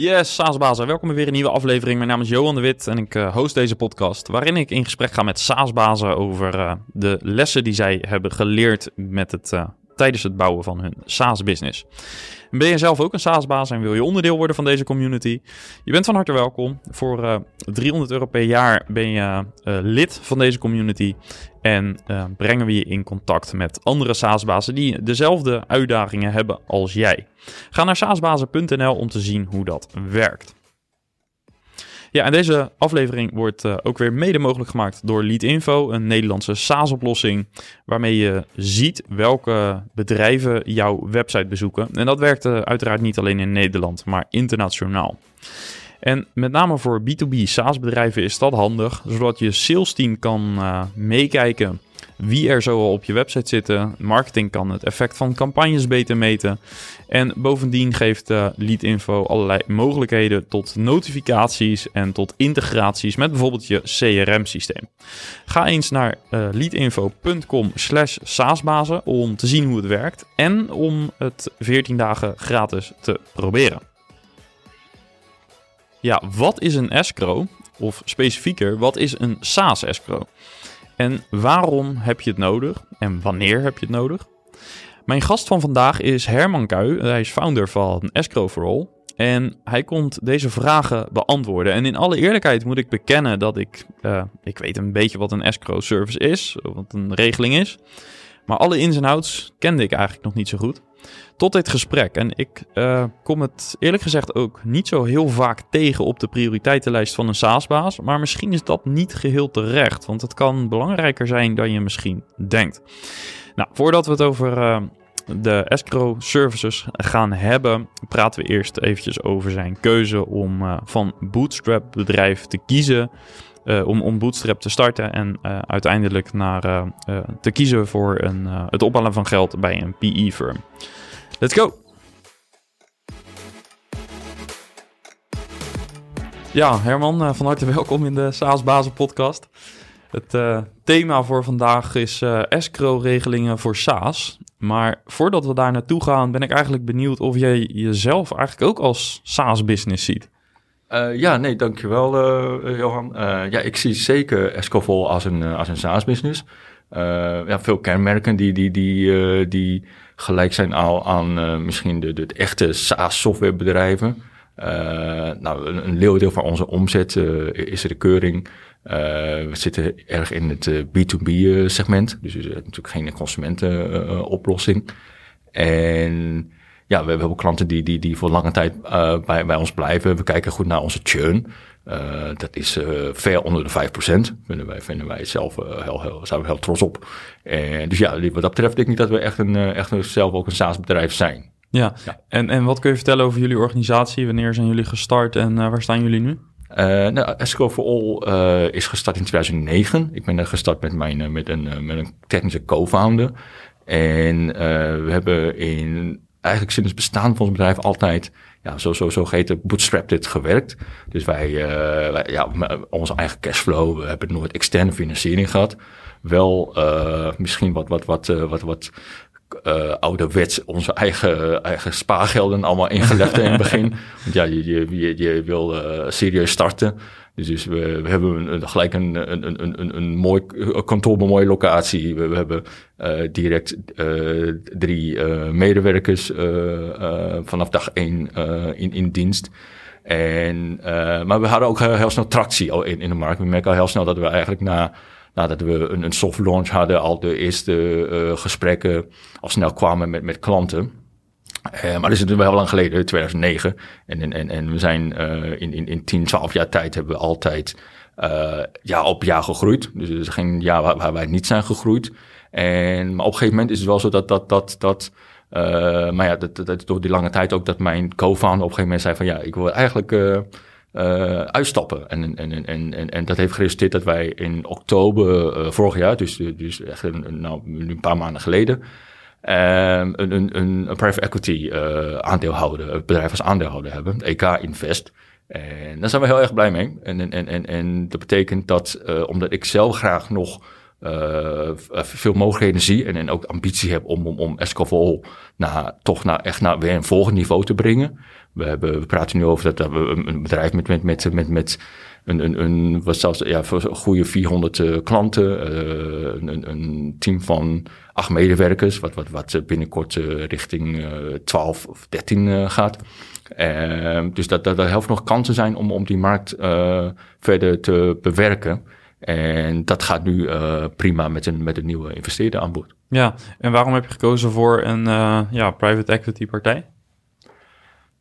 Yes, SaaSbazen. Welkom bij weer een nieuwe aflevering. Mijn naam is Johan de Wit en ik uh, host deze podcast waarin ik in gesprek ga met SaaSbazen over uh, de lessen die zij hebben geleerd met het, uh, tijdens het bouwen van hun SaaS-business. Ben je zelf ook een SaaS-baas en wil je onderdeel worden van deze community? Je bent van harte welkom. Voor uh, 300 euro per jaar ben je uh, lid van deze community. En uh, brengen we je in contact met andere SaaS-bazen die dezelfde uitdagingen hebben als jij. Ga naar saasbazen.nl om te zien hoe dat werkt. Ja, en deze aflevering wordt uh, ook weer mede mogelijk gemaakt door Leadinfo, een Nederlandse SaaS-oplossing, waarmee je ziet welke bedrijven jouw website bezoeken. En dat werkt uh, uiteraard niet alleen in Nederland, maar internationaal. En met name voor B2B SaaS-bedrijven is dat handig, zodat je sales team kan uh, meekijken wie er zo op je website zitten. Marketing kan het effect van campagnes beter meten. En bovendien geeft uh, Leadinfo allerlei mogelijkheden tot notificaties en tot integraties met bijvoorbeeld je CRM-systeem. Ga eens naar uh, leadinfo.com slash saasbazen om te zien hoe het werkt en om het 14 dagen gratis te proberen. Ja, wat is een escrow? Of specifieker, wat is een SaaS-escrow? En waarom heb je het nodig? En wanneer heb je het nodig? Mijn gast van vandaag is Herman Kuij. Hij is founder van Escrow for All. En hij komt deze vragen beantwoorden. En in alle eerlijkheid moet ik bekennen dat ik... Uh, ik weet een beetje wat een escrow service is. Wat een regeling is. Maar alle ins en outs kende ik eigenlijk nog niet zo goed. Tot dit gesprek. En ik uh, kom het eerlijk gezegd ook niet zo heel vaak tegen op de prioriteitenlijst van een SaaS-baas. Maar misschien is dat niet geheel terecht. Want het kan belangrijker zijn dan je misschien denkt. Nou, voordat we het over uh, de escrow services gaan hebben, praten we eerst eventjes over zijn keuze om uh, van bootstrap bedrijf te kiezen. Om, om Bootstrap te starten en uiteindelijk naar, te kiezen voor een, het ophalen van geld bij een PE-firm. Let's go! Ja, Herman, van harte welkom in de SaaS Bazen podcast. Het thema voor vandaag is escrow-regelingen voor SaaS. Maar voordat we daar naartoe gaan, ben ik eigenlijk benieuwd of jij jezelf eigenlijk ook als SaaS-business ziet. Uh, ja, nee, dankjewel uh, Johan. Uh, ja, ik zie zeker Escovol als een, als een SaaS-business. ja, veel kenmerken die, die, die, die gelijk zijn al aan misschien de, de, echte SaaS-softwarebedrijven. nou, een, een leeuwdeel van onze omzet is recurring. we zitten erg in het B2B-segment, dus het is natuurlijk geen consumentenoplossing. en ja, we, hebben klanten die, die, die voor lange tijd uh, bij, bij ons blijven. We kijken goed naar onze churn. Uh, dat is uh, ver onder de 5%. Vinden wij, vinden wij zelf heel, heel, zijn we heel trots op. En dus ja, wat dat betreft denk ik dat we echt, een, echt een, zelf ook een SaaS-bedrijf zijn. Ja, ja. En, en wat kun je vertellen over jullie organisatie? Wanneer zijn jullie gestart en waar staan jullie nu? Uh, nou, Esco for All uh, is gestart in 2009. Ik ben gestart met, mijn, met, een, met een technische co-founder. En uh, we hebben in eigenlijk sinds het bestaan van ons bedrijf altijd ja, zo, zo, zo geheten bootstrapped gewerkt. Dus wij, uh, wij, ja, onze eigen cashflow, we hebben nooit externe financiering gehad. Wel uh, misschien wat, wat, wat, uh, wat, wat uh, ouderwets onze eigen, eigen spaargelden allemaal ingelegd in het begin. Want ja, je, je, je, je wil uh, serieus starten. Dus, dus we, hebben gelijk een, een, een, een, mooi kantoor een mooie locatie. We, hebben uh, direct uh, drie uh, medewerkers vanaf dag één in, in dienst. En, maar we hadden ook heel, heel snel tractie in, in de markt. We merken al heel snel dat we eigenlijk na nadat we een, een soft launch hadden, al de eerste gesprekken al snel kwamen met, met klanten. Uh, maar dat is natuurlijk wel lang geleden, 2009. En, en, en we zijn uh, in, in, in 10, 12 jaar tijd hebben we altijd uh, jaar op jaar gegroeid. Dus er is geen jaar waar, wij niet zijn gegroeid. En, maar op een gegeven moment is het wel zo dat, dat, dat, dat maar ja, dat, dat, door die lange tijd ook dat mijn co-founder op een gegeven moment zei van ja, ik wil eigenlijk uitstappen. En, en, en, en, en dat heeft geresulteerd dat wij in oktober vorig jaar, dus, dus echt een, nou, een paar maanden geleden, um, een, een, een, private equity uh, aandeelhouder, bedrijf als aandeelhouder hebben, EK Invest. En daar zijn we heel erg blij mee. En, en, en, en dat betekent dat, uh, omdat ik zelf graag nog veel mogelijkheden zie en, en ook ambitie heb om, om, om Escovol naar, toch naar, echt naar weer een volgend niveau te brengen. We, hebben, we praten nu over dat, dat we een bedrijf met, met, met, met een, een, een wat zelfs ja, voor een goede 400 uh, klanten, uh, een, een, team van acht medewerkers, wat, wat, wat binnenkort uh, richting 12 of 13 gaat. Ehm, dus dat, dat er heel veel nog kansen zijn om, om die markt verder te bewerken. En dat gaat nu prima met een, met een nieuwe investeerder aan boord. Ja, en waarom heb je gekozen voor een ja, private equity partij?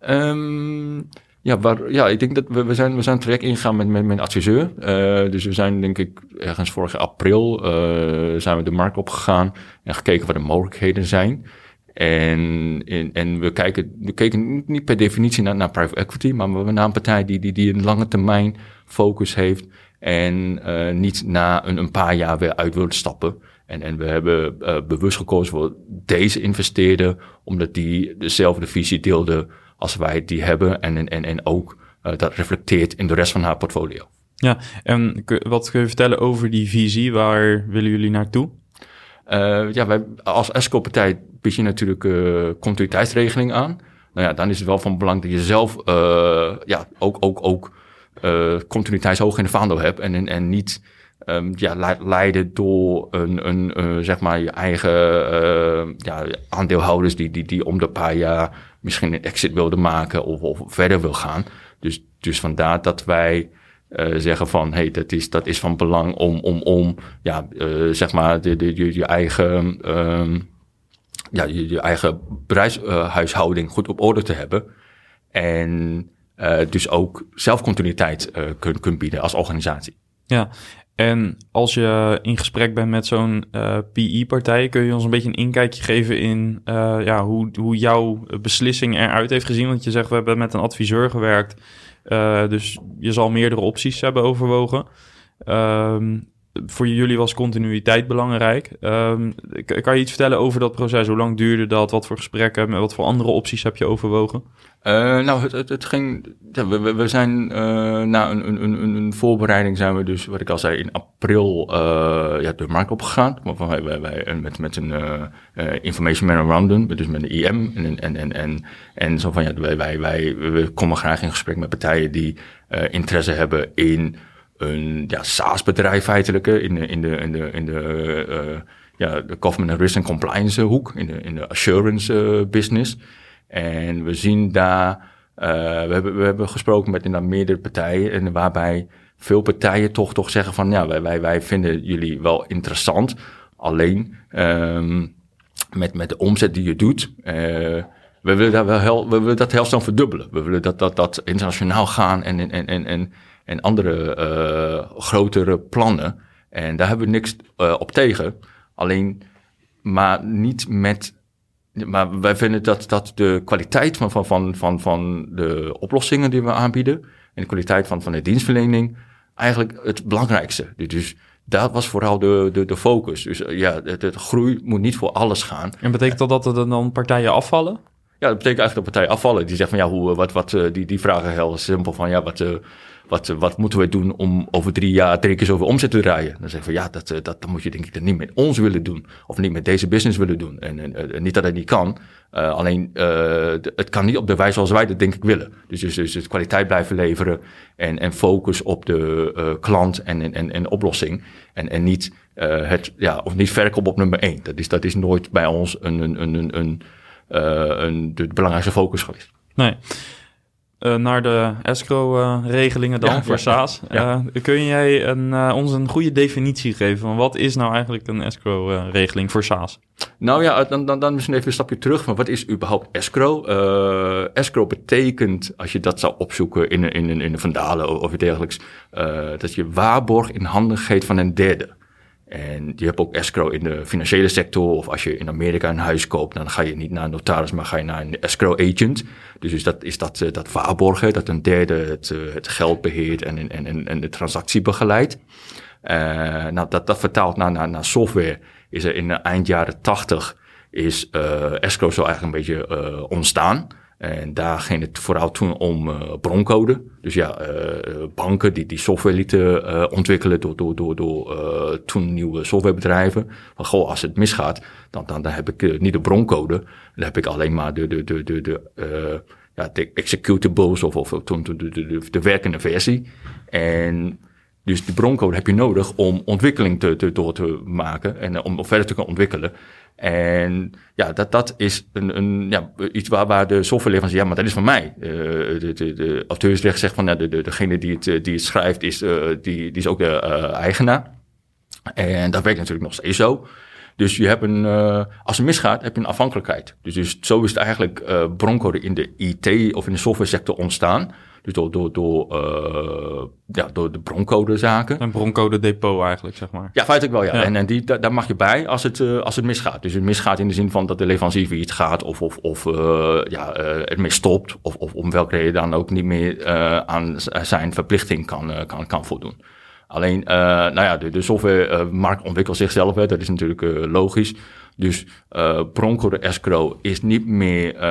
Um, ja, waar, ja, ik denk dat we, we zijn, we zijn traject ingegaan met, met mijn adviseur. Uh, dus we zijn denk ik ergens vorig april uh, zijn we de markt opgegaan en gekeken wat de mogelijkheden zijn. En, en we, kijken, we keken niet per definitie naar, naar private equity, maar we naar een partij die, die, die een lange termijn focus heeft en uh, niet na een, een paar jaar weer uit wil stappen. En, en we hebben bewust gekozen voor deze investeerder, omdat die dezelfde visie deelde als wij die hebben en, en, en ook uh, dat reflecteert in de rest van haar portfolio. Ja, en wat kun je vertellen over die visie? Waar willen jullie naartoe? Uh, ja, wij als ESCO-partij bied je natuurlijk uh, continuïteitsregeling aan. Nou ja, dan is het wel van belang dat je zelf ja, ook, ook, ook continuïteitshoog in de vaandel hebt en, en, en niet um, ja, leiden door een, een zeg maar je eigen ja, aandeelhouders die, die, die om de paar jaar misschien een exit wilde maken of, of verder wil gaan. Dus, dus vandaar dat wij uh, zeggen van, hey, dat is, dat is van belang om, om, om ja, uh, zeg maar, de, de, je, je eigen, um, ja, je, je eigen bedrijfshuishouding goed op orde te hebben. En uh, dus ook zelfcontinuïteit kunt kun bieden als organisatie. Ja, en als je in gesprek bent met zo'n eh, PI-partij, kun je ons een beetje een inkijkje geven in uh, ja, hoe, hoe jouw beslissing eruit heeft gezien? Want je zegt, we hebben met een adviseur gewerkt, uh, dus je zal meerdere opties hebben overwogen. Um, voor jullie was continuïteit belangrijk. Um, kan je iets vertellen over dat proces? Hoe lang duurde dat? Wat voor gesprekken? Wat voor andere opties heb je overwogen? Uh, nou, het, het, ging. Ja, we, zijn uh, na een, een, een, voorbereiding zijn we dus, wat ik al zei, in april uh, ja, de markt opgegaan. Wij, wij, met, met een information memorandum, dus met een IM. En, en, en, en, en zo van ja, wij, wij, wij we komen graag in gesprek met partijen die interesse hebben in een ja, SaaS-bedrijf feitelijk in de, in de, in de, in de, uh, ja, de government risk and compliance hoek, in de, in de assurance uh, business. En we zien daar, uh, we, hebben, we hebben gesproken met inderdaad meerdere partijen en waarbij veel partijen toch, toch zeggen van ja, wij, wij, wij vinden jullie wel interessant. Alleen um, met, met de omzet die je doet, we willen, daar wel heel, we willen dat heel snel verdubbelen. We willen dat, dat, dat internationaal gaan en, en, en, en en andere uh, grotere plannen. En daar hebben we niks uh, op tegen. Alleen, maar niet met. Maar wij vinden dat, dat de kwaliteit van, van, van, van, van de oplossingen die we aanbieden. en de kwaliteit van, van de dienstverlening. eigenlijk het belangrijkste. Dus dat was vooral de, de, de focus. Dus ja, de, de groei moet niet voor alles gaan. En betekent dat dat er dan partijen afvallen? Ja, dat betekent eigenlijk dat partijen afvallen. Die zeggen van ja, hoe, wat, wat, die, die vragen heel simpel van ja, wat, wat, wat moeten we doen om over drie jaar drie keer zoveel omzet te draaien? Dan zeggen we, ja, dat, dat, dat moet je denk ik dan niet met ons willen doen. Of niet met deze business willen doen. En, en, en niet dat het niet kan. Uh, alleen, het kan niet op de wijze zoals wij dat denk ik willen. Dus, dus, dus het kwaliteit blijven leveren en, en focus op de klant en, en, en oplossing. En, en niet, het, ja, of niet verkoop op nummer één. Dat is, dat is nooit bij ons een, een, een, een, een, een de belangrijkste focus geweest. Nee. Uh, naar de escrow-regelingen dan voor SaaS. Uh, kun jij een, uh, ons een goede definitie geven van wat is nou eigenlijk een escrow-regeling voor SaaS? Nou ja, dan, dan, dan misschien even een stapje terug van wat is überhaupt escrow? escrow betekent, als je dat zou opzoeken in, in, in, in de vandalen of iets dergelijks, dat je waarborg in handen geeft van een derde. En je hebt ook escrow in de financiële sector. Of als je in Amerika een huis koopt, dan ga je niet naar een notaris, maar ga je naar een escrow agent. Dus is dat, is dat, uh, dat waarborgen, dat een derde het, uh, het geld beheert en, en, en, en de transactie begeleidt. Uh, nou, dat, dat vertaalt naar, naar, naar software. Is er in de eind jaren tachtig is escrow zo eigenlijk een beetje ontstaan. En daar ging het vooral toen om uh, broncode. Dus ja, uh, banken die die software lieten uh, ontwikkelen door, door, door, door toen nieuwe softwarebedrijven. Van goh, als het misgaat, dan, dan, dan heb ik niet de broncode. Dan heb ik alleen maar de, de, de, de, de, ja, de executables of, of de, de, de, de werkende versie. En dus die broncode heb je nodig om ontwikkeling te, te, door te maken en om verder te kunnen ontwikkelen. En ja, dat, dat is een, een, ja, iets waar, waar de softwareleverancier, ja, maar dat is van mij. Uh, de, de, de auteursrecht zegt van, ja, de, de, degene die het, die het schrijft, is, die, die is ook de eigenaar. En dat werkt natuurlijk nog steeds zo. Dus je hebt een, als het misgaat, heb je een afhankelijkheid. Dus, dus zo is het eigenlijk broncode in de IT of in de software sector ontstaan. Dus door, door, door, uh, ja, door de broncodezaken. Een broncode depot eigenlijk, zeg maar. Ja, feitelijk wel, ja. ja. En, en die, daar, daar mag je bij als het, uh, als het misgaat. Dus het misgaat in de zin van dat de leverancier failliet gaat... of, of, of uh, ja, het mee stopt... of, of om welke reden dan ook niet meer aan zijn verplichting kan, kan, kan voldoen. Alleen, nou ja, de, de softwaremarkt ontwikkelt zichzelf. Hè. Dat is natuurlijk logisch. Dus uh, broncode escrow is niet meer uh,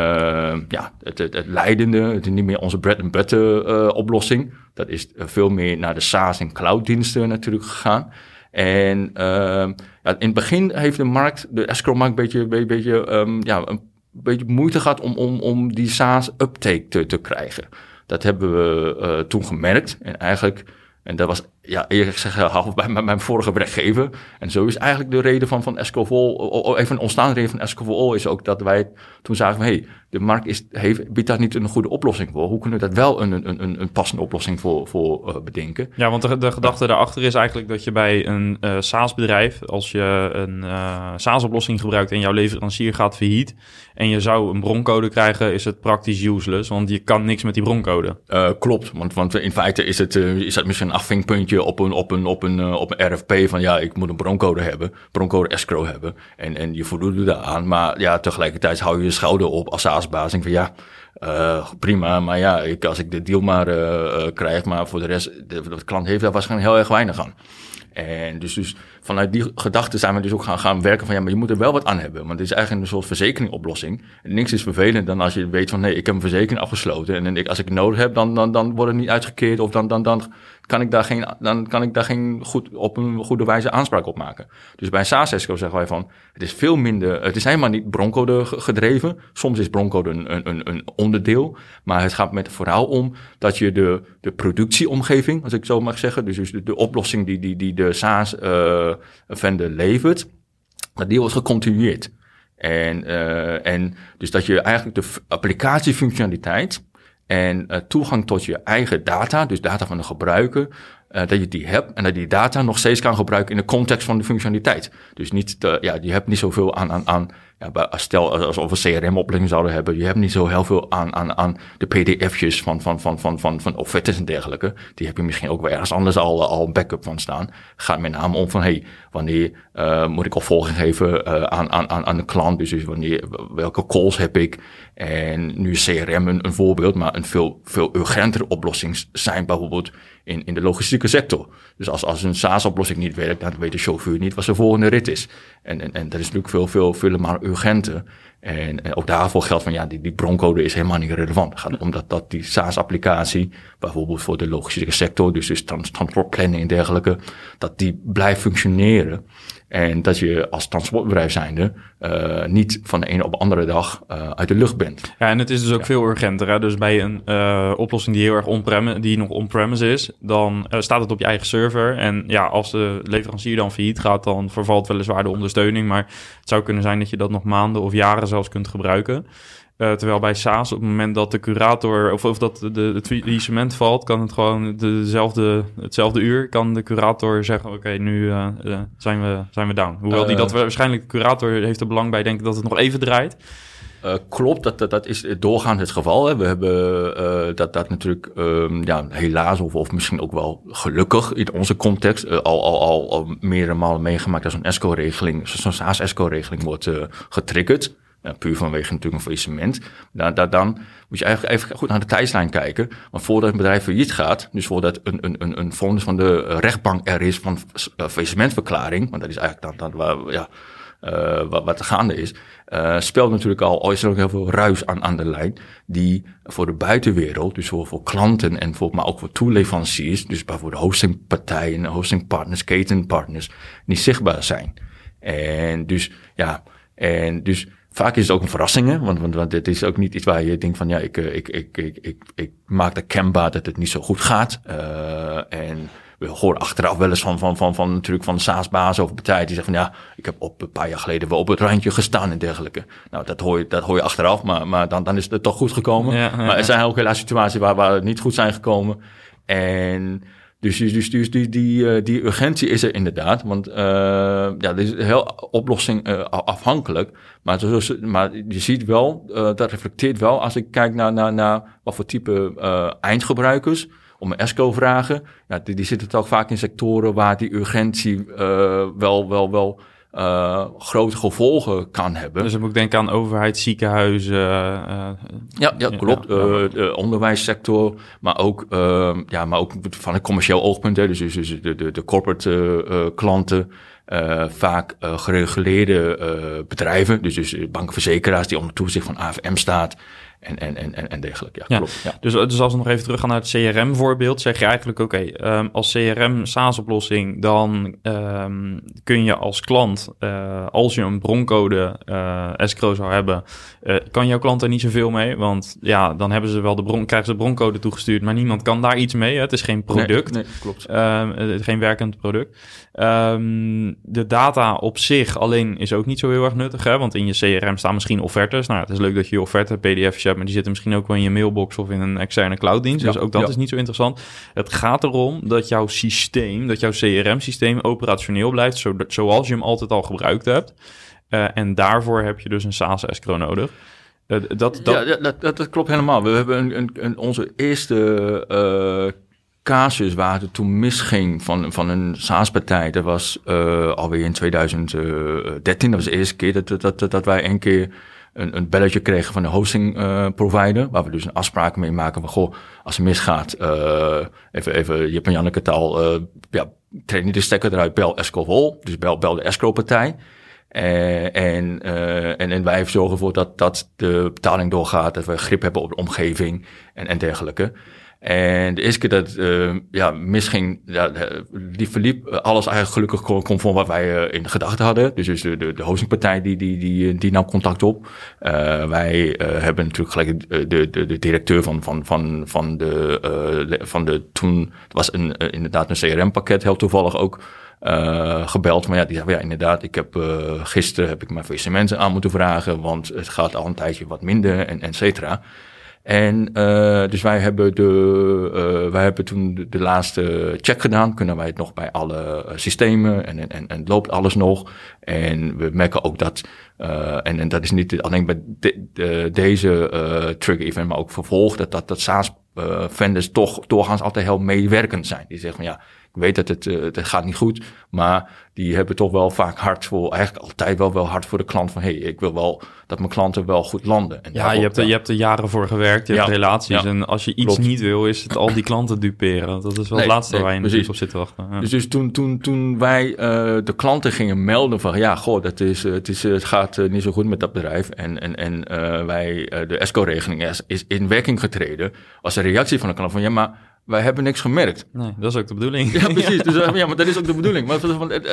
ja, het, het, het, leidende, het is niet meer onze bread and butter uh, oplossing. Dat is veel meer naar de SaaS en clouddiensten natuurlijk gegaan. En ja, in het begin heeft de markt, de escrow-markt, een beetje, een beetje, um, ja, een beetje moeite gehad om, om, om die SaaS-uptake te, te krijgen. Dat hebben we toen gemerkt. En eigenlijk en dat was, ja, eerlijk gezegd, half bij mijn vorige werkgever. En zo is eigenlijk de reden van, van Escovol, even een ontstaande reden van Escovol is ook dat wij toen zagen van, hé, hey, de markt is, heeft, biedt daar niet een goede oplossing voor. Hoe kunnen we dat wel een, een, een, een passende oplossing voor, voor uh, bedenken? Ja, want de, de gedachte daarachter is eigenlijk dat je bij een uh, SaaS-bedrijf, als je een uh, SaaS-oplossing gebruikt en jouw leverancier gaat failliet en je zou een broncode krijgen, is het praktisch useless, want je kan niks met die broncode. Klopt, want, want in feite is het, is dat misschien een afvinkpuntje op een, op, een, op, een, op een RFP van ja, ik moet een broncode hebben, broncode escrow hebben en, en je voldoet er aan, maar ja, tegelijkertijd hou je je schouder op als SaaS-baas van ja, uh, prima, maar ja, ik, als ik de deal maar uh, krijg, maar voor de rest, de, de, klant heeft daar waarschijnlijk heel erg weinig aan. En dus, dus vanuit die gedachte zijn we dus ook gaan, gaan werken van ja, maar je moet er wel wat aan hebben. Want het is eigenlijk een soort verzekeringoplossing. En niks is vervelend dan als je weet van nee, ik heb een verzekering afgesloten. En, en ik, als ik nodig heb, dan, dan, dan wordt het niet uitgekeerd of dan, dan, dan kan ik daar geen, dan kan ik daar geen goed, op een goede wijze aanspraak op maken. Dus bij SaaS zeggen wij van, het is veel minder, het is helemaal niet broncode gedreven. Soms is broncode een, een, een onderdeel, maar het gaat met vooral om dat je de, de productieomgeving, als ik zo mag zeggen, dus, dus de, oplossing die, die, die de SaaS uh, vendor levert, dat die wordt gecontinueerd. En, uh, en dus dat je eigenlijk de applicatiefunctionaliteit en uh, toegang tot je eigen data, dus data van de gebruiker, uh, dat je die hebt en dat die data nog steeds kan gebruiken in de context van de functionaliteit. Dus niet, de, ja, je hebt niet zoveel aan, aan, aan ja, stel alsof we CRM-oplossing zouden hebben, je hebt niet zo heel veel aan, aan, aan de pdf'jes van, van, van, van, van, van offertes en dergelijke. Die heb je misschien ook wel ergens anders al, al een backup van staan. Gaat met name om van, hey, wanneer uh, moet ik opvolging geven uh, aan, aan, aan de klant? Dus, dus wanneer, welke calls heb ik? En nu is CRM een, voorbeeld, maar een veel, veel urgentere oplossing zijn bijvoorbeeld in, in de logistieke sector. Dus als, als een SaaS-oplossing niet werkt, dan weet de chauffeur niet wat zijn volgende rit is. En, en, en dat is natuurlijk veel, veel, veel maar urgenter. En, en ook daarvoor geldt van ja, die, die broncode is helemaal niet relevant. Het gaat om dat, die SaaS-applicatie, bijvoorbeeld voor de logistieke sector, dus, dus transportplanning en dergelijke, dat die blijft functioneren. En dat je als transportbedrijf zijnde uh, niet van de ene op de andere dag uh, uit de lucht bent. Ja, en het is dus ook ja. veel urgenter. Hè? Dus bij een uh, oplossing die heel erg die nog on-premise is, dan staat het op je eigen server. En ja, als de leverancier dan failliet gaat, dan vervalt weliswaar de ondersteuning. Maar het zou kunnen zijn dat je dat nog maanden of jaren zelfs kunt gebruiken. Uh, terwijl bij SaaS, op het moment dat de curator of, of dat de, de, het faillissement valt, kan het gewoon dezelfde, hetzelfde uur, kan de curator zeggen: Oké, okay, nu uh, uh, zijn, we, zijn we down. Hoewel die dat waarschijnlijk, de curator heeft er belang bij, denk ik dat het nog even draait. Uh, klopt, dat, dat, dat is doorgaans het geval. Hè. We hebben uh, dat, dat natuurlijk um, ja, helaas of, of misschien ook wel gelukkig in onze context uh, al, al, al, al meerdere malen meegemaakt dat zo'n ESCO-regeling, zo'n SaaS-ESCO-regeling wordt getriggerd. Puur vanwege natuurlijk een faillissement. Dan, dan, dan moet je eigenlijk even goed naar de tijdslijn kijken. Want voordat een bedrijf failliet gaat, dus voordat een, een, een, een van de rechtbank er is van faillissementverklaring, want dat is eigenlijk dan, dan waar, ja, uh, wat, wat er gaande is, uh, speelt natuurlijk al, al is heel veel ruis aan, aan de lijn, die voor de buitenwereld, dus voor, voor klanten en voor, maar ook voor toeleveranciers, dus bijvoorbeeld hostingpartijen, hostingpartners, ketenpartners, niet zichtbaar zijn. En dus, ja, en dus vaak is het ook een verrassing, hè? Want, want, want het is ook niet iets waar je denkt van, ja, ik, ik, ik, ik, ik, ik maak de kenbaar dat het niet zo goed gaat. Uh, en we horen achteraf wel eens van, van, van, van natuurlijk van de SaaS-baas of partijen die zeggen van ja, ik heb op een paar jaar geleden wel op het randje gestaan en dergelijke. Nou, dat hoor je, dat hoor je achteraf, maar, maar dan, dan is het toch goed gekomen. Ja, maar er zijn ook helaas situaties waar, waar het niet goed zijn gekomen. En dus, dus, dus, die, die, die urgentie is er inderdaad. Want uh, ja, dit is heel oplossing uh, afhankelijk. Maar, maar je ziet wel, uh, dat reflecteert wel als ik kijk naar, naar, naar wat voor type eindgebruikers om een ESCO vragen. Ja, die, die zitten toch vaak in sectoren waar die urgentie wel, wel, wel uh, grote gevolgen kan hebben. Dus dan moet ik denken aan overheid, ziekenhuizen. Uh, ja, ja, klopt. Ja, uh, de onderwijssector, maar ook, ja, maar ook van een commercieel oogpunt. Hè, dus, dus de, de, de corporate klanten. vaak gereguleerde bedrijven, dus, dus bankenverzekeraars die onder toezicht van AFM staat, en, en, en, en dergelijke. Ja, klopt. Ja. Dus, dus als we nog even teruggaan naar het CRM-voorbeeld, zeg je eigenlijk: oké, okay, um, als CRM-SaaS-oplossing, dan um, kun je als klant, uh, als je een broncode uh, escrow zou hebben, uh, kan jouw klant er niet zoveel mee. Want ja, dan hebben ze wel de bron, krijgen ze de broncode toegestuurd, maar niemand kan daar iets mee. Hè? Het is geen product, nee, nee klopt. Uh, geen werkend product. De data op zich alleen is ook niet zo heel erg nuttig, hè? want in je CRM staan misschien offertes. Nou, het is leuk dat je je offerte PDF's hebt, maar die zitten misschien ook wel in je mailbox of in een externe clouddienst. Ja, dus ook dat is niet zo interessant. Het gaat erom dat jouw systeem, dat jouw CRM-systeem operationeel blijft, zo, zoals je hem altijd al gebruikt hebt. Uh, en daarvoor heb je dus een SaaS escrow nodig. Uh, dat, dat... Ja, dat, dat, dat, klopt helemaal. We hebben een, een, een onze eerste uh, casus waar het toen misging van, van een SaaS-partij. Dat was alweer in 2013. Dat was de eerste keer dat, dat, dat, dat wij een keer een, een belletje kregen van de hosting uh, provider. Waar we dus een afspraak mee maken van, goh, als het misgaat, uh, even, even Jip en Janneke taal, uh, ja, trek niet de stekker eruit, bel Escrow Dus bel, bel de Escrow-partij. Uh, en, uh, en, en wij zorgen ervoor dat, dat de betaling doorgaat, dat we grip hebben op de omgeving en, en dergelijke. En de eerste keer dat uh, ja, misging, ja, die verliep alles eigenlijk gelukkig conform wat wij in gedachten hadden. Dus, dus de, de, de hostingpartij die, die, die, die nam contact op. Wij hebben natuurlijk gelijk de, de, de directeur van, van, van, van, de, van de toen, het was een, inderdaad een CRM-pakket, heel toevallig ook. Gebeld. Maar ja, die zei, ja, inderdaad, ik heb uh, gisteren heb ik mijn faillissementen aan moeten vragen, want het gaat al een tijdje wat minder en et cetera. En uh, dus wij hebben, de, uh, wij hebben toen de, laatste check gedaan. Kunnen wij het nog bij alle uh, systemen en, en, en loopt alles nog. En we merken ook dat, uh, en, en dat is niet alleen bij de, de, deze trigger event, maar ook vervolg, dat, dat, dat SaaS vendors toch doorgaans altijd heel meewerkend zijn. Die zeggen van ja, weet dat het, uh, het gaat niet goed, maar die hebben toch wel vaak hard voor, eigenlijk altijd wel, wel hard voor de klant van, hé, hey, ik wil wel dat mijn klanten wel goed landen. En ja, je hebt, er, je hebt er jaren voor gewerkt, je ja, hebt relaties. Ja, en als je iets klopt. niet wil, is het al die klanten duperen. Dat is wel nee, het laatste nee, waar je precies. op zit te wachten. Ja. Dus, dus toen, toen, toen wij uh, de klanten gingen melden van, ja, goh, dat is, het, is, het gaat uh, niet zo goed met dat bedrijf. En, en, en uh, wij, de ESCO-regeling is, is in werking getreden. Was een reactie van de klant van, ja, maar wij hebben niks gemerkt. Nee, dat is ook de bedoeling. Ja, precies. Dus, ja, maar dat is ook de bedoeling. Maar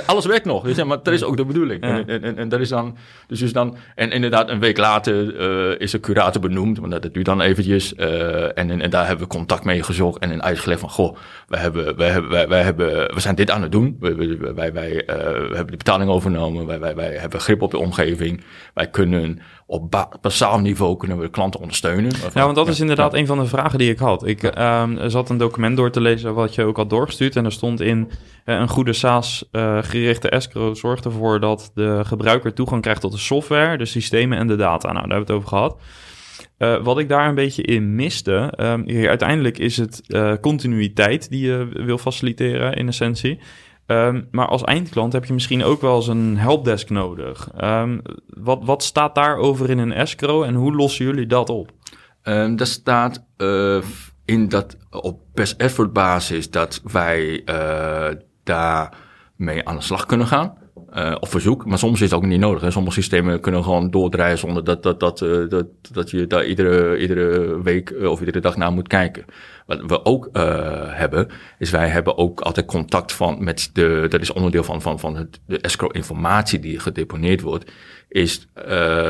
alles werkt nog. Dus ja, maar dat is ook de bedoeling. Ja. En, en, en, dat is dan, dus, dus dan, en inderdaad, een week later uh, is de curator benoemd, want dat duurt dan eventjes. Uh, en, en, daar hebben we contact mee gezocht en uitgelegd van, goh, wij hebben, wij hebben, wij, wij hebben, we zijn dit aan het doen. Wij, wij, wij, uh, hebben de betaling overgenomen. Wij, wij, wij hebben grip op de omgeving. Wij kunnen op basaal niveau kunnen we klanten ondersteunen. Ja, want dat is inderdaad ja. een van de vragen die ik had. Ik um, zat een document door te lezen wat je ook had doorgestuurd. En er stond in uh, een goede SaaS-gerichte uh, escrow zorgt ervoor dat de gebruiker toegang krijgt tot de software, de systemen en de data. Nou, daar hebben we het over gehad. Uh, wat ik daar een beetje in miste, um, uiteindelijk is het uh, continuïteit die je wil faciliteren in essentie. Um, maar als eindklant heb je misschien ook wel eens een helpdesk nodig. Um, wat, wat staat daarover in een escrow en hoe lossen jullie dat op? Um, dat staat uh, in dat op best effort basis dat wij daar mee aan de slag kunnen gaan. uh, op verzoek. Maar soms is het ook niet nodig. Hè. Sommige systemen kunnen gewoon doordraaien zonder dat, dat, dat, dat, dat je daar iedere, iedere week of iedere dag naar moet kijken. Wat we ook hebben, is wij hebben ook altijd contact van met de, dat is onderdeel van, van, van het, de escrow informatie die gedeponeerd wordt, is,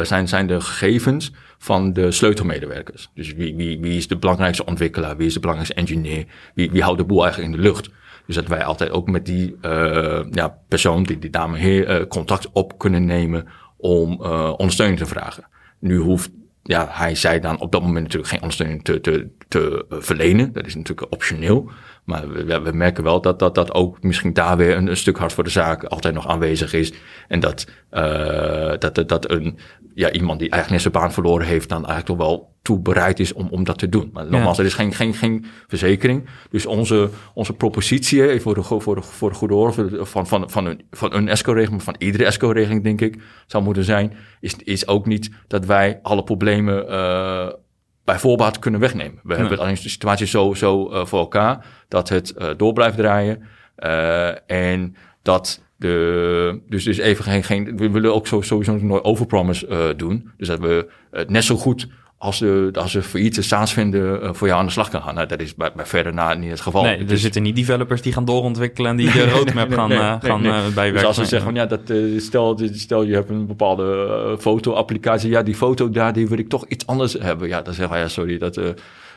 zijn, zijn de gegevens van de sleutelmedewerkers. Dus wie, wie, wie is de belangrijkste ontwikkelaar, wie is de belangrijkste engineer, wie, wie houdt de boel eigenlijk in de lucht. Dus dat wij altijd ook met die uh, ja, persoon, die, die dame heer, uh, contact op kunnen nemen om uh, ondersteuning te vragen. Nu hoeft ja, hij zei dan op dat moment natuurlijk geen ondersteuning te, te, te verlenen. Dat is natuurlijk optioneel. Maar we, we, merken wel dat, dat dat ook misschien daar weer een, een, stuk hard voor de zaak altijd nog aanwezig is. En dat, uh, dat, dat een, ja, iemand die eigenlijk net zijn baan verloren heeft, dan eigenlijk toch wel toe bereid is om, om dat te doen. Maar nogmaals, ja. er is geen, geen, geen verzekering. Dus onze, onze propositie, voor de, voor de, voor de goede orde van, van, van een, van een ESCO-regeling, van iedere ESCO-regeling, denk ik, zou moeten zijn, is, is ook niet dat wij alle problemen uh, bij voorbaat kunnen wegnemen. We ja. hebben alleen de situatie zo, zo uh, voor elkaar dat het uh, door blijft draaien. Uh, en dat de, dus, dus even geen, geen, we willen ook sowieso nooit overpromise doen. Dus dat we het net zo goed als de, als ze failliete SaaS vinden, uh, voor jou aan de slag kan gaan. Nou, dat is bij, bij verder na niet het geval. Nee, er dus, zitten niet developers die gaan doorontwikkelen en die de roadmap gaan, nee, nee, uh, gaan uh, bijwerken. Dus als ze zeggen van ja, dat, stel, stel je hebt een bepaalde foto-applicatie, ja, die foto daar, die wil ik toch iets anders hebben. Ja, dan zeggen wij ja, sorry, dat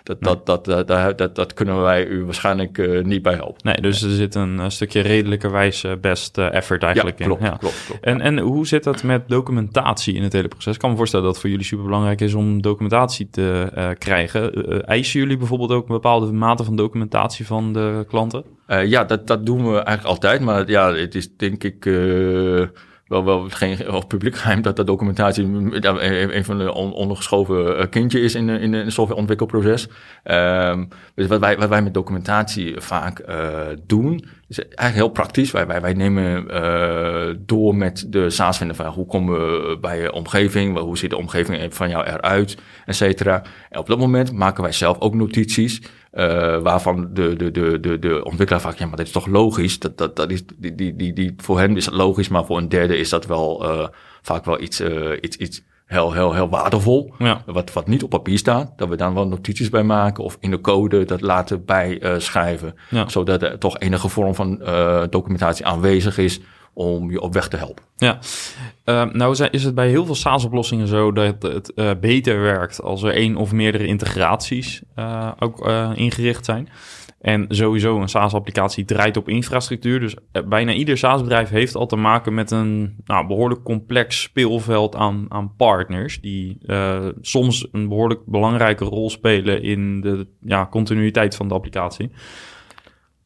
dat, dat, dat, dat, dat, dat, kunnen wij u waarschijnlijk uh, niet bij helpen. Nee, dus er zit een, een stukje redelijkerwijs best uh, effort eigenlijk ja, klopt, in. Ja, klopt, klopt. En, en hoe zit dat met documentatie in het hele proces? Ik kan me voorstellen dat het voor jullie superbelangrijk is om documentatie te krijgen. eisen jullie bijvoorbeeld ook een bepaalde mate van documentatie van de klanten? ja, dat, dat doen we eigenlijk altijd. Maar ja, het is denk ik wel, wel geen of publiek geheim dat de documentatie een van de on, ondergeschoven kindje is in, in een softwareontwikkelproces. Um, dus wat wij, wat wij met documentatie vaak doen, is eigenlijk heel praktisch. Wij, wij, wij nemen door met de SaaS-vinder van hoe komen we bij je omgeving, hoe ziet de omgeving van jou eruit, et cetera. En op dat moment maken wij zelf ook notities. Uh, waarvan de, de, de, de, de ontwikkelaar vaak, ja, maar dit is toch logisch? Dat, dat, dat is, die, die, die, die, voor hen is dat logisch, maar voor een derde is dat wel uh, vaak wel iets, uh, iets, iets heel, heel, heel waardevol. Ja. Wat, wat niet op papier staat. Dat we dan wel notities bij maken of in de code dat laten bijschrijven. Ja. Zodat er toch enige vorm van documentatie aanwezig is om je op weg te helpen. Ja, uh, nou is het bij heel veel SaaS-oplossingen zo dat het uh, beter werkt als er één of meerdere integraties uh, ook ingericht zijn. En sowieso een SaaS-applicatie draait op infrastructuur. Dus bijna ieder SaaS-bedrijf heeft al te maken met een nou, behoorlijk complex speelveld aan, aan partners. Die soms een behoorlijk belangrijke rol spelen in de ja, continuïteit van de applicatie.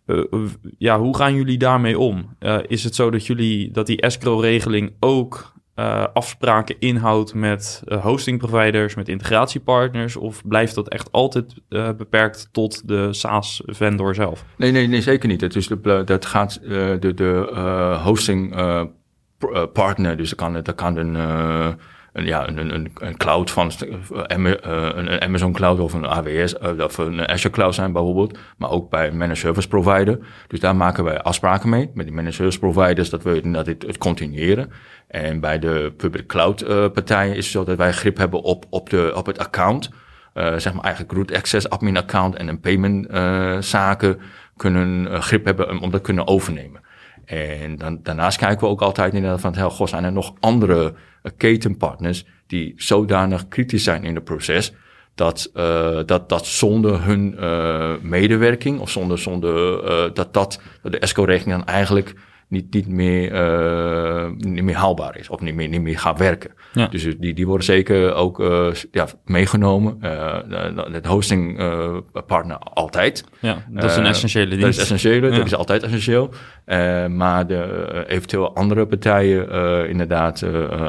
Uh, ja, hoe gaan jullie daarmee om? Uh, is het zo dat jullie dat die escrow-regeling ook afspraken inhoudt met hosting providers, met integratiepartners, of blijft dat echt altijd beperkt tot de SaaS-vendor zelf? Nee, nee, nee, zeker niet. Het is de, dat gaat de, de hosting partner, dus dat kan, dat kan een een, ja, een, een, een cloud van een Amazon cloud of een AWS of een Azure cloud zijn bijvoorbeeld, maar ook bij een managed service provider. Dus daar maken wij afspraken mee met die managed service providers dat we dat het continueren. En bij de public cloud partijen is het zo dat wij grip hebben op, op, de, op het account. Zeg maar eigenlijk root access admin account en een payment zaken kunnen grip hebben om dat kunnen overnemen. En dan, daarnaast kijken we ook altijd inderdaad van, heel, goh, zijn er nog andere ketenpartners die zodanig kritisch zijn in het proces, dat, uh, dat, dat zonder hun uh, medewerking of zonder, zonder uh, dat, dat de ESCO-regeling dan eigenlijk niet, niet, meer, uh, niet meer haalbaar is of niet meer, niet meer gaat werken. Ja. Dus die, die worden zeker ook uh, ja, meegenomen. Uh, het hosting partner altijd. Ja, dat is een essentiële dienst. Dat is essentieel, ja. dat is altijd essentieel. maar de eventueel andere partijen inderdaad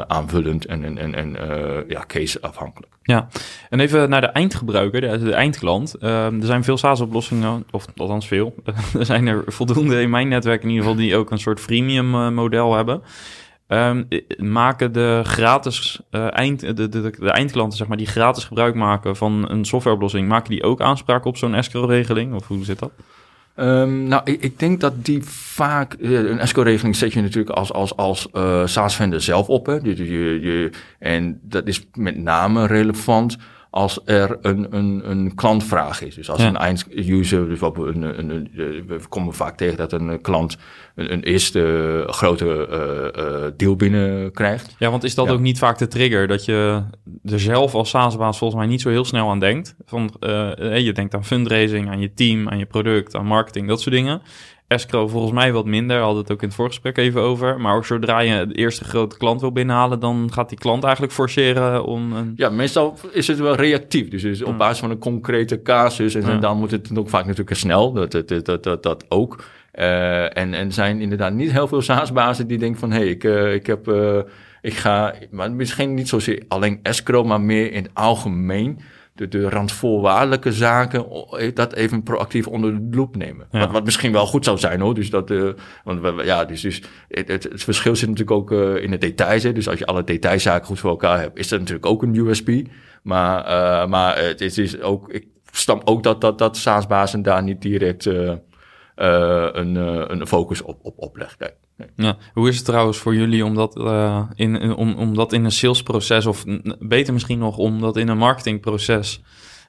aanvullend en, en, en, en ja, case afhankelijk. Ja, en even naar de eindgebruiker, de, de eindklant. Uh, er zijn veel SaaS-oplossingen, of althans veel. er zijn er voldoende in mijn netwerk in ieder geval die ook een soort freemium uh, model hebben. Um, maken de gratis uh, eind, de, de, de, eindklanten, zeg maar, die gratis gebruik maken van een softwareoplossing, maken die ook aanspraak op zo'n escrow-regeling? Of hoe zit dat? Um, nou, ik, ik, denk dat die vaak... Een ESCO-regeling zet je natuurlijk als, als, als uh, SaaS-vendor zelf op. Hè? Je, je, je, en dat is met name relevant als er een, een, een klantvraag is. Dus als een einduser, dus een, een, een, we komen vaak tegen dat een klant een, een eerste grote uh, uh, deal binnenkrijgt. Ja, want is dat ook niet vaak de trigger dat je er zelf als SaaS-baas volgens mij niet zo heel snel aan denkt? Van, uh, je denkt aan fundraising, aan je team, aan je product, aan marketing, dat soort dingen. Escrow volgens mij wat minder, hadden het ook in het voorgesprek even over. Maar ook zodra je de eerste grote klant wil binnenhalen, dan gaat die klant eigenlijk forceren om... Een... Ja, meestal is het wel reactief. Dus, dus op basis van een concrete casus. En, dan moet het ook vaak natuurlijk snel, dat, dat, dat, dat, dat ook. Uh, en, en zijn inderdaad niet heel veel SaaS-bazen die denken van... hé, hey, ik, uh, ik heb... Uh, ik ga, maar misschien niet zozeer alleen escrow, maar meer in het algemeen de, de randvoorwaardelijke zaken, dat even proactief onder de loep nemen. Wat, wat, misschien wel goed zou zijn hoor. Dus dat, uh, want we, ja, dus, dus het, het, het, verschil zit natuurlijk ook uh, in de details. Hè. Dus als je alle detailzaken goed voor elkaar hebt, is dat natuurlijk ook een USP. Maar, uh, maar het is, is ook, ik stam ook dat, dat, dat SaaS-bazen daar niet direct een, een focus op, op, op leggen. Ja. Hoe is het trouwens voor jullie om dat, uh, in, om, om dat in een salesproces, of beter misschien nog om dat in een marketingproces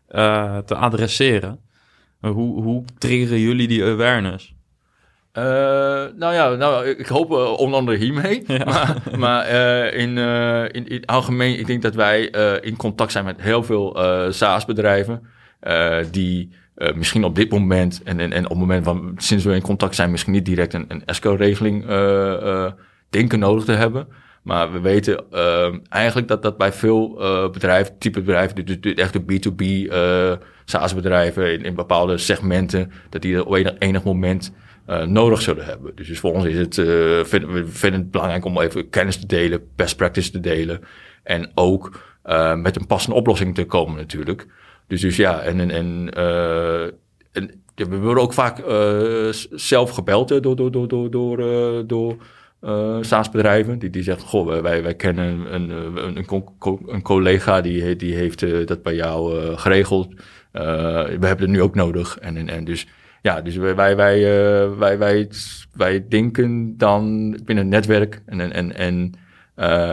uh, te adresseren? Hoe, hoe triggeren jullie die awareness? Uh, nou ja, nou, ik hoop onder andere hiermee. Ja. Maar, maar in, in, in het algemeen, ik denk dat wij in contact zijn met heel veel SaaS-bedrijven die uh, misschien op dit moment en, en, en op het moment van sinds we in contact zijn, misschien niet direct een, een ESCO-regeling uh, uh, denken nodig te hebben. Maar we weten eigenlijk dat dat bij veel bedrijven, type bedrijven, de, de, echte B2B SaaS-bedrijven in, in, bepaalde segmenten, dat die op enig, enig moment nodig zullen hebben. Dus, dus voor ons is het, we vinden het belangrijk om even kennis te delen, best practice te delen. En ook met een passende oplossing te komen natuurlijk. Dus, dus ja, en, en, en, uh, en we worden ook vaak uh, zelf gebeld door, door, door, door, door, uh, door uh, SaaS-bedrijven. Die, die zeggen, goh, wij, wij kennen een, een, een, collega die, die heeft dat bij jou geregeld. we hebben het nu ook nodig. En, en, en dus ja, dus wij, wij, wij, wij, wij, wij denken dan binnen het netwerk en, en, en, en,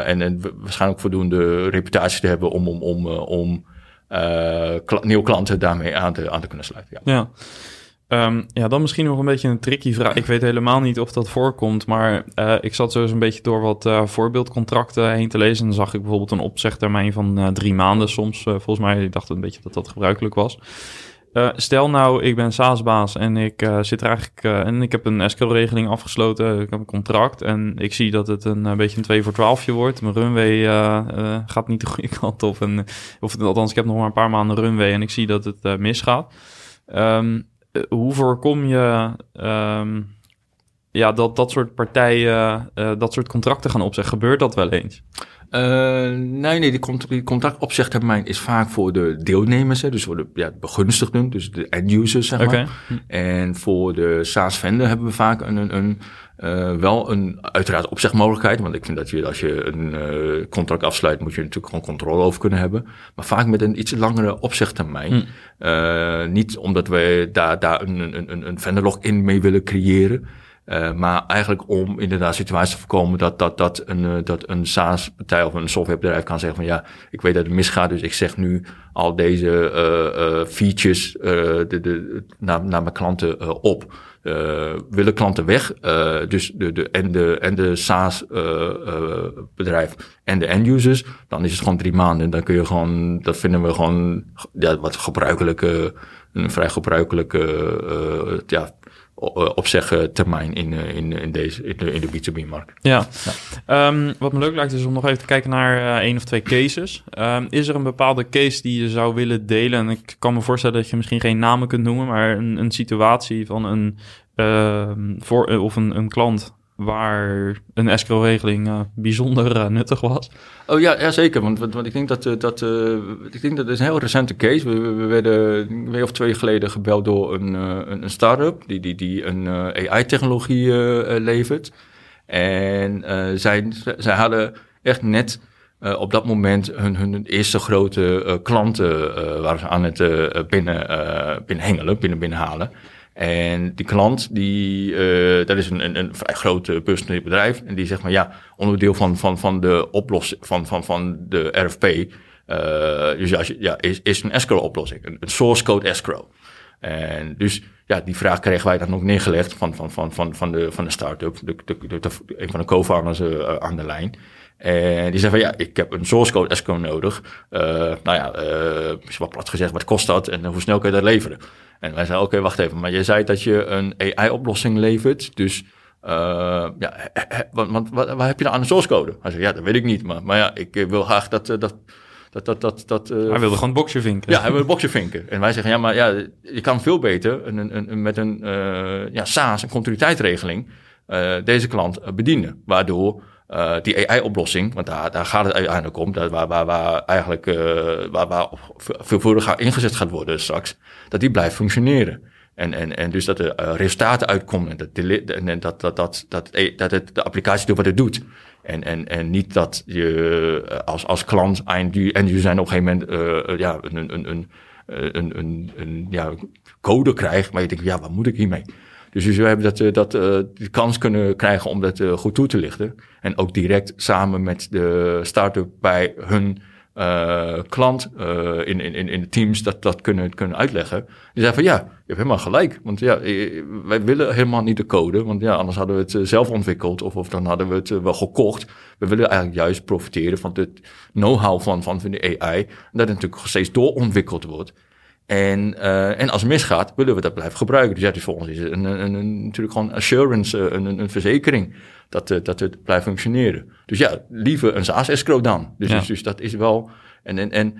en, en waarschijnlijk voldoende reputatie te hebben om, om, om, om uh, nieuwe klanten daarmee aan te, aan kunnen sluiten. Ja. ja. Um, ja, dan misschien nog een beetje een tricky vraag. Ik weet helemaal niet of dat voorkomt, maar uh, ik zat zo eens een beetje door wat uh, voorbeeldcontracten heen te lezen. En dan zag ik bijvoorbeeld een opzegtermijn van drie maanden soms. volgens mij, ik dacht een beetje dat dat gebruikelijk was. Uh, stel nou, ik ben SaaS-baas en ik uh, zit er eigenlijk uh, en ik heb een escrow-regeling afgesloten, ik heb een contract en ik zie dat het een, beetje een 2 voor 12 wordt. Mijn runway gaat niet de goede kant op. En, of althans, ik heb nog maar een paar maanden runway en ik zie dat het misgaat. Um, hoe voorkom je um, ja, dat dat soort partijen dat soort contracten gaan opzeggen? Gebeurt dat wel eens? Uh, nee, nee, die, contractopzegtermijn is vaak voor de deelnemers, hè, dus voor de ja, begunstigden, dus de end-users, zeg maar. En voor de SaaS-vendor hebben we vaak een, een, een uh, wel een uiteraard opzegmogelijkheid, want ik vind dat je als je een uh, contract afsluit, moet je natuurlijk gewoon controle over kunnen hebben. Maar vaak met een iets langere opzegtermijn. Hm. niet omdat we daar, daar een, een, een, een in mee willen creëren. Uh, maar eigenlijk om inderdaad situaties te voorkomen dat, dat, dat een, uh, dat een SaaS-partij of een softwarebedrijf kan zeggen van ja, ik weet dat het misgaat, dus ik zeg nu al deze uh, features de, de, naar, naar mijn klanten op. willen klanten weg, dus de, de, en de, en de SaaS-bedrijf en de end-users, dan is het gewoon drie maanden. Dan kun je gewoon, dat vinden we gewoon ja, wat gebruikelijke, een vrij gebruikelijke ja, eh, opzeggen termijn in, eh, in, in, deze, in de, in de B2B-markt. Ja, ja. Um, wat me leuk lijkt is om nog even te kijken naar uh, één of twee cases. Um, is er een bepaalde case die je zou willen delen? En ik kan me voorstellen dat je misschien geen namen kunt noemen, maar een, een situatie van een, uh, voor, of een, een klant waar een escrow-regeling uh, bijzonder uh, nuttig was. Oh ja, ja zeker. Want, want, ik denk dat, uh, dat ik denk dat is een heel recente case. We, we, werden een week of twee geleden gebeld door een, een, een start-up die, die, die een AI-technologie levert. En zij, zij hadden echt net op dat moment hun, hun eerste grote klanten waren aan het binnen, binnen hengelen, binnen binnenhalen. En die klant, die, uh, dat is een, een, een vrij groot uh, bedrijf. En die zegt maar ja, onderdeel van, van, van de oplossing van, van, van de RFP. Uh, dus als je, ja, is, is een escrow oplossing, een, source code escrow. En dus ja, die vraag kregen wij dan ook neergelegd van, van, van, van, van de, van de start-up, een van de co-founders aan de lijn. En die zei van ja, ik heb een source code escrow nodig. Nou ja, uh, wat plat gezegd, wat kost dat en hoe snel kun je dat leveren? En wij zeiden oké, okay, wacht even, maar je zei dat je een AI-oplossing levert, dus uh, ja, want, want wat, wat heb je dan aan de source code? Hij zei ja, dat weet ik niet, maar, maar ja, ik wil graag dat, dat dat, dat, dat, dat, uh, hij wilde gewoon een boxje vinken. Ja, hij wilde een boxje vinken. En wij zeggen, ja, maar ja, je kan veel beter een, een, een, met een uh, ja, SaaS, een continuïteitsregeling, uh, deze klant bedienen. Waardoor uh, die AI-oplossing, want daar, daar gaat het uiteindelijk om, dat waar, waar, waar eigenlijk uh, waar, waar veelvuldig ingezet gaat worden straks, dat die blijft functioneren. En, en, en dus dat er uh, resultaten uitkomen en dat, en dat, dat, dat, dat, dat het de applicatie doet wat het doet. En, en, en niet dat je als, als klant en je zijn op een gegeven moment ja, een, een, een, een, een, een ja, code krijgt, maar je denkt, ja, wat moet ik hiermee? Dus, dus we hebben dat, dat, uh, de kans kunnen krijgen om dat uh, goed toe te lichten. En ook direct samen met de start-up bij hun uh, klant uh, in, in, in de teams dat, dat kunnen, kunnen uitleggen. Die zei van ja, je hebt helemaal gelijk. Want ja, wij willen helemaal niet de code. Want ja, anders hadden we het zelf ontwikkeld. Of, of dan hadden we het wel gekocht. We willen eigenlijk juist profiteren van het know-how van, van de AI. Dat het natuurlijk steeds doorontwikkeld wordt. En, uh, en als het misgaat, willen we dat blijven gebruiken. Dus ja, dus voor ons is het een, een, een, natuurlijk gewoon assurance, een, een, een verzekering dat, uh, dat het blijft functioneren. Dus ja, liever een SaaS-escrow dan. Dus, ja. dus, dus, dat is wel... En, en, en,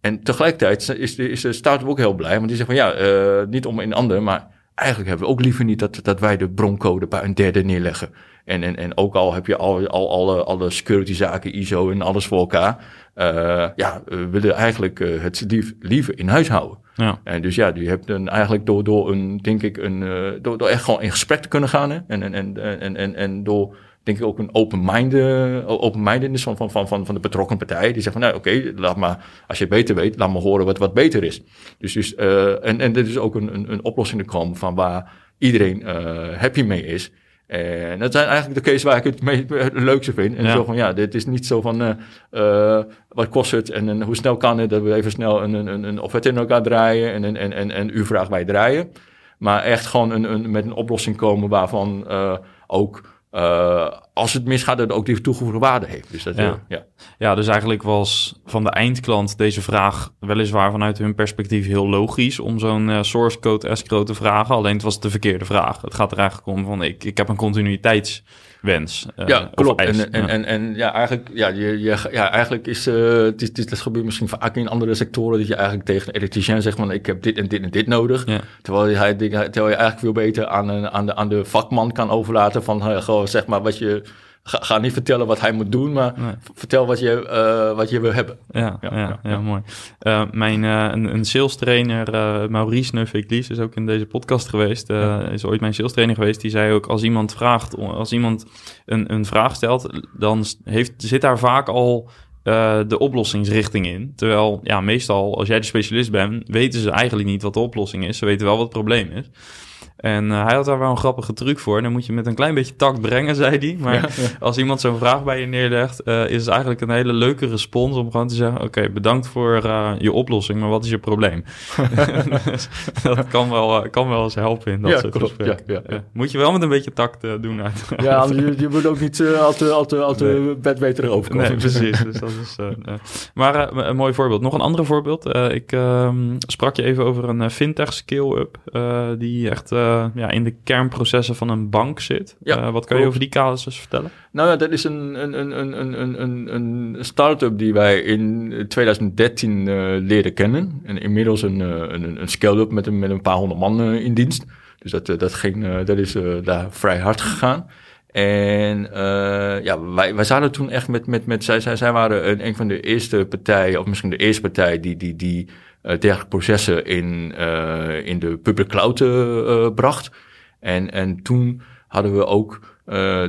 en tegelijkertijd is de, is de start ook heel blij, want die zegt van ja, uh, niet om een ander, maar eigenlijk hebben we ook liever niet dat, dat wij de broncode bij een derde neerleggen. En, en, en ook al heb je al, al alle, alle security zaken, ISO en alles voor elkaar. Uh, ja, we willen eigenlijk het lief, liever in huis houden. Ja. En dus ja, je hebt dan eigenlijk door, door een, denk ik, een, uh, door, door echt gewoon in gesprek te kunnen gaan. En, en, en, en, en, en door, denk ik, ook een open-minded, open-mindedness van, van, van, van, van de betrokken partij. Die zegt van, nou oké, laat maar, als je het beter weet, laat me horen wat, wat beter is. Dus, dus uh, en, en dit is ook een, een, een oplossing te komen van waar iedereen uh, happy mee is. En dat zijn eigenlijk de cases waar ik het, meest, het leukste vind. En ja. zo van, ja, dit is niet zo van, uh, uh, wat kost het en, en, hoe snel kan het? Dat we even snel een, een, een offerte in elkaar draaien en, en, en, en u vraagt wij draaien. Maar echt gewoon een, een, met een oplossing komen waarvan uh, ook uh, als het misgaat, dat het ook die toegevoegde waarde heeft. Dus dat, ja. Uh, ja. ja, dus eigenlijk was van de eindklant deze vraag weliswaar vanuit hun perspectief heel logisch om zo'n uh, source code escrow te vragen. Alleen het was de verkeerde vraag. Het gaat er eigenlijk om van ik, ik heb een continuïteitswens. Uh, ja, klopt. En, en, ja. En, en, ja, eigenlijk, ja, je, je, ja, eigenlijk is uh, het, het, het gebeurt misschien vaak in andere sectoren dat je eigenlijk tegen een elektricien zegt van ik heb dit en dit en dit nodig. Ja. Terwijl, hij, terwijl je eigenlijk veel beter aan, aan, de, aan de vakman kan overlaten van uh, gewoon zeg maar wat je Ga, ga, niet vertellen wat hij moet doen, maar nee. vertel wat je, uh, wat je wil hebben. Ja, ja, ja, ja, ja mooi. Uh, mijn, uh, een, een sales trainer, Maurice Neufeklies, is ook in deze podcast geweest. Is ooit mijn sales trainer geweest. Die zei ook, als iemand vraagt, als iemand een, een vraag stelt, dan heeft, zit daar vaak al de oplossingsrichting in. Terwijl, ja, meestal als jij de specialist bent, weten ze eigenlijk niet wat de oplossing is. Ze weten wel wat het probleem is. En uh, hij had daar wel een grappige truc voor. Dan moet je met een klein beetje tact brengen, zei hij. Maar ja, ja. als iemand zo'n vraag bij je neerlegt, uh, is het eigenlijk een hele leuke respons om gewoon te zeggen: Oké, okay, bedankt voor uh, je oplossing, maar wat is je probleem? dat kan wel, kan wel eens helpen in dat ja, soort gesprekken. Moet je wel met een beetje tact doen. Uit, ja, je, je moet ook niet al te, al te, al te nee. bedweterig overkomen. Nee, precies. Dus dat is, maar een mooi voorbeeld. Nog een ander voorbeeld. ik ehm, sprak je even over een fintech scale-up die echt ja, in de kernprocessen van een bank zit. Ja, uh, wat kan je over die casus vertellen? Nou ja, dat is een, een, een, een, een, een start-up die wij in 2013 uh, leerden kennen. En inmiddels een, een, een scale-up met een, met een paar honderd man in dienst. Dus dat, dat, ging, dat is daar vrij hard gegaan. En uh, ja, wij, wij zaten toen echt met, met, met zij, zij, zij waren een, een van de eerste partijen, of misschien de eerste partij, die, die, die dergelijke processen in, uh, in de public cloud uh, bracht. En, en toen hadden we ook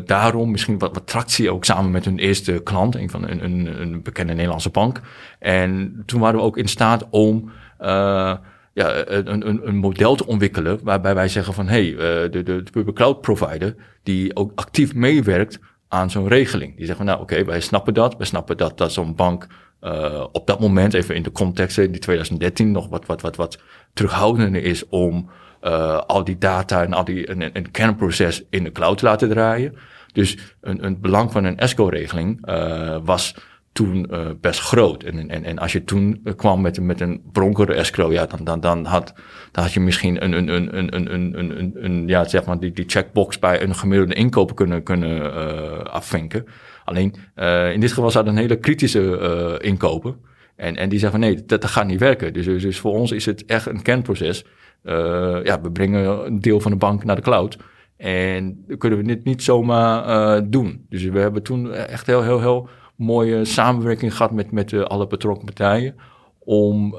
daarom misschien wat, wat tractie, ook samen met hun eerste klant, een van een, een, een bekende Nederlandse bank. En toen waren we ook in staat om ja, een, een, een model te ontwikkelen waarbij wij zeggen van hey, de, de, de public cloud provider die ook actief meewerkt aan zo'n regeling. Die zeggen van nou oké, wij snappen dat. We snappen dat, dat zo'n bank uh, op dat moment, even in de context, in 2013, nog wat, wat, wat, wat terughoudender is om uh, al die data en al die een, een kernproces in de cloud te laten draaien. Dus een, een belang van een ESCO-regeling uh, was toen best groot. En, en, en als je toen kwam met, met een bronkere escrow, ja, dan, dan, dan, had, dan had je misschien een, een, een, een, een, een, een, een ja, zeg maar die, die checkbox bij een gemiddelde inkoop kunnen, kunnen afvinken. Alleen uh, in dit geval zaten een hele kritische uh, inkopen. En, en die zeggen van nee, dat, dat gaat niet werken. Dus, dus, dus voor ons is het echt een kernproces. Uh, ja, we brengen een deel van de bank naar de cloud. En dat kunnen we dit niet zomaar doen. Dus we hebben toen echt heel, heel, heel mooie samenwerking gehad met, met alle betrokken partijen. Om,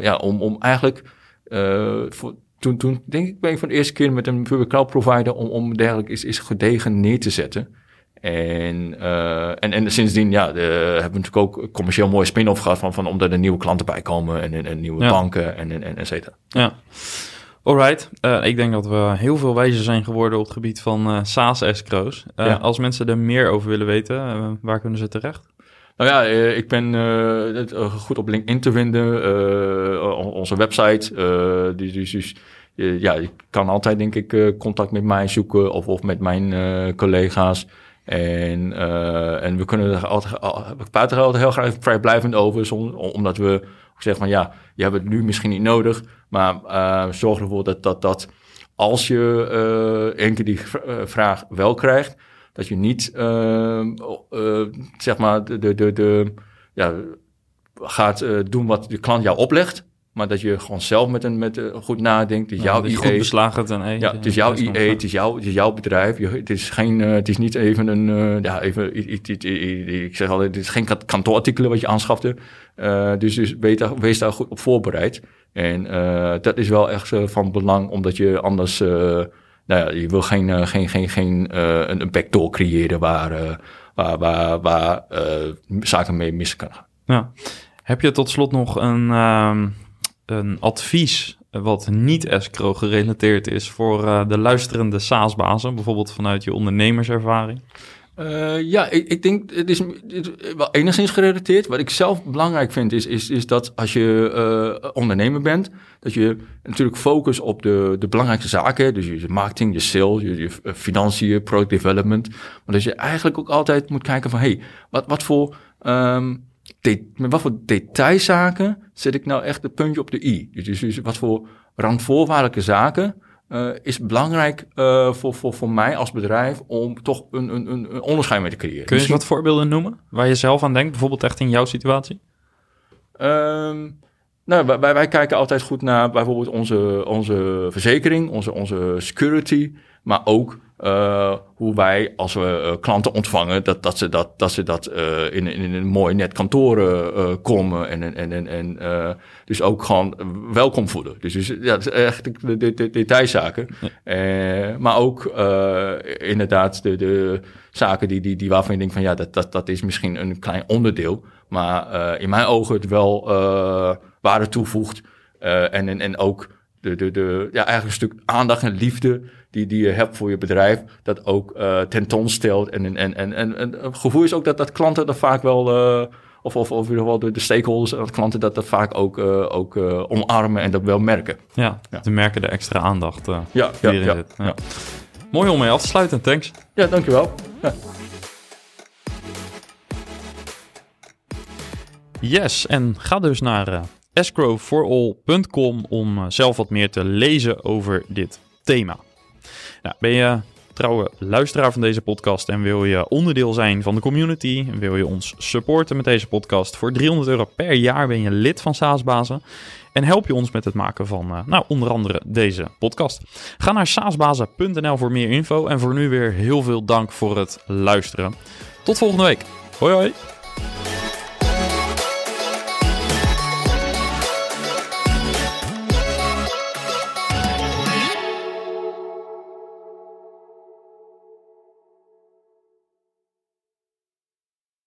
ja, om, om eigenlijk, voor, toen, toen denk ik ben ik van de eerste keer met een public cloud provider om, om dergelijk is, is gedegen neer te zetten. En, uh, en, en sindsdien ja, de, hebben we natuurlijk ook commercieel mooie spin-off gehad van, van omdat er nieuwe klanten bij komen en, en, en nieuwe ja. banken en, en, en et cetera. Ja. Alright, uh, ik denk dat we heel veel wijzer zijn geworden op het gebied van uh, SaaS escrows. Uh, ja. Als mensen er meer over willen weten, waar kunnen ze terecht? Nou ja, ik ben goed op LinkedIn te vinden, onze website. dus, dus, dus ja, je kan altijd denk ik contact met mij zoeken of, of met mijn collega's. En, uh, en we kunnen er altijd, we praten er altijd heel graag vrijblijvend over, omdat we zeggen van ja, je hebt het nu misschien niet nodig, maar uh, zorg ervoor dat, dat, als je uh, één keer die vraag wel krijgt, dat je niet zeg maar de, de, de, ja, gaat doen wat de klant jou oplegt, maar dat je gewoon zelf met een, met een goed nadenkt. Het is jouw IE. Goed beslagen ten e. Ja, het is jouw IE, het is, jouw, het is jouw bedrijf. Je, het, is geen, uh, het is niet even een, uh, ja, even, ik, ik, ik, zeg altijd, het is geen kantoorartikelen wat je aanschafte. Uh, dus dus daar, wees daar goed op voorbereid. En dat is wel echt van belang, omdat je anders, nou ja, je wil geen, geen, geen, geen een, een backdoor creëren waar, waar, waar, waar zaken mee mis kunnen gaan. Ja. Heb je tot slot nog een ehm, een advies wat niet escrow gerelateerd is voor uh, de luisterende SaaS-bazen, bijvoorbeeld vanuit je ondernemerservaring? Uh, ja, ik, ik, denk het is, is wel enigszins gerelateerd. Wat ik zelf belangrijk vind is, is, is dat als je ondernemer bent, dat je natuurlijk focust op de, de belangrijkste zaken. Dus je marketing, je sales, je, je financiën, product development. Maar dat je eigenlijk ook altijd moet kijken van, hey, wat, wat voor um, de, met wat voor detailzaken zet ik nou echt het puntje op de i? Dus, dus, dus wat voor randvoorwaardelijke zaken uh, is belangrijk uh, voor, voor, voor mij als bedrijf om toch een, een, een onderscheid mee te creëren. Kun je eens wat voorbeelden noemen waar je zelf aan denkt, bijvoorbeeld echt in jouw situatie? Um, nou, wij, wij kijken altijd goed naar bijvoorbeeld onze, onze verzekering, onze, onze security, maar ook uh, hoe wij, als we uh, klanten ontvangen, dat, dat ze dat, dat, ze dat uh, in, in een mooi net kantoor komen en, en, en, en dus ook gewoon welkom voelen. Dus, dus ja, dat is echt de, de, de detailzaken. Ja. maar ook inderdaad de, de zaken die, die, die waarvan je denkt van ja, dat, dat, dat is misschien een klein onderdeel, maar in mijn ogen het wel waarde toevoegt en, en, en ook de, de, de, ja, eigenlijk een stuk aandacht en liefde die, die je hebt voor je bedrijf, dat ook uh, tentoonstelt. En, en, en, en, en het gevoel is ook dat, dat klanten dat vaak wel, uh, of, of, of in ieder geval de, de stakeholders en klanten dat dat vaak ook, uh, ook omarmen en dat wel merken. Ja, ja. te merken de extra aandacht ja, ja, ja, ja, ja. Mooi om mee af te sluiten, thanks. Ja, dankjewel. Ja. Yes, en ga dus naar escrowforall.com om zelf wat meer te lezen over dit thema. Nou, ben je trouwe luisteraar van deze podcast en wil je onderdeel zijn van de community, wil je ons supporten met deze podcast, voor 300 euro per jaar ben je lid van Saasbazen en help je ons met het maken van, uh, nou, onder andere deze podcast. Ga naar saasbazen.nl voor meer info en voor nu weer heel veel dank voor het luisteren. Tot volgende week. Hoi hoi!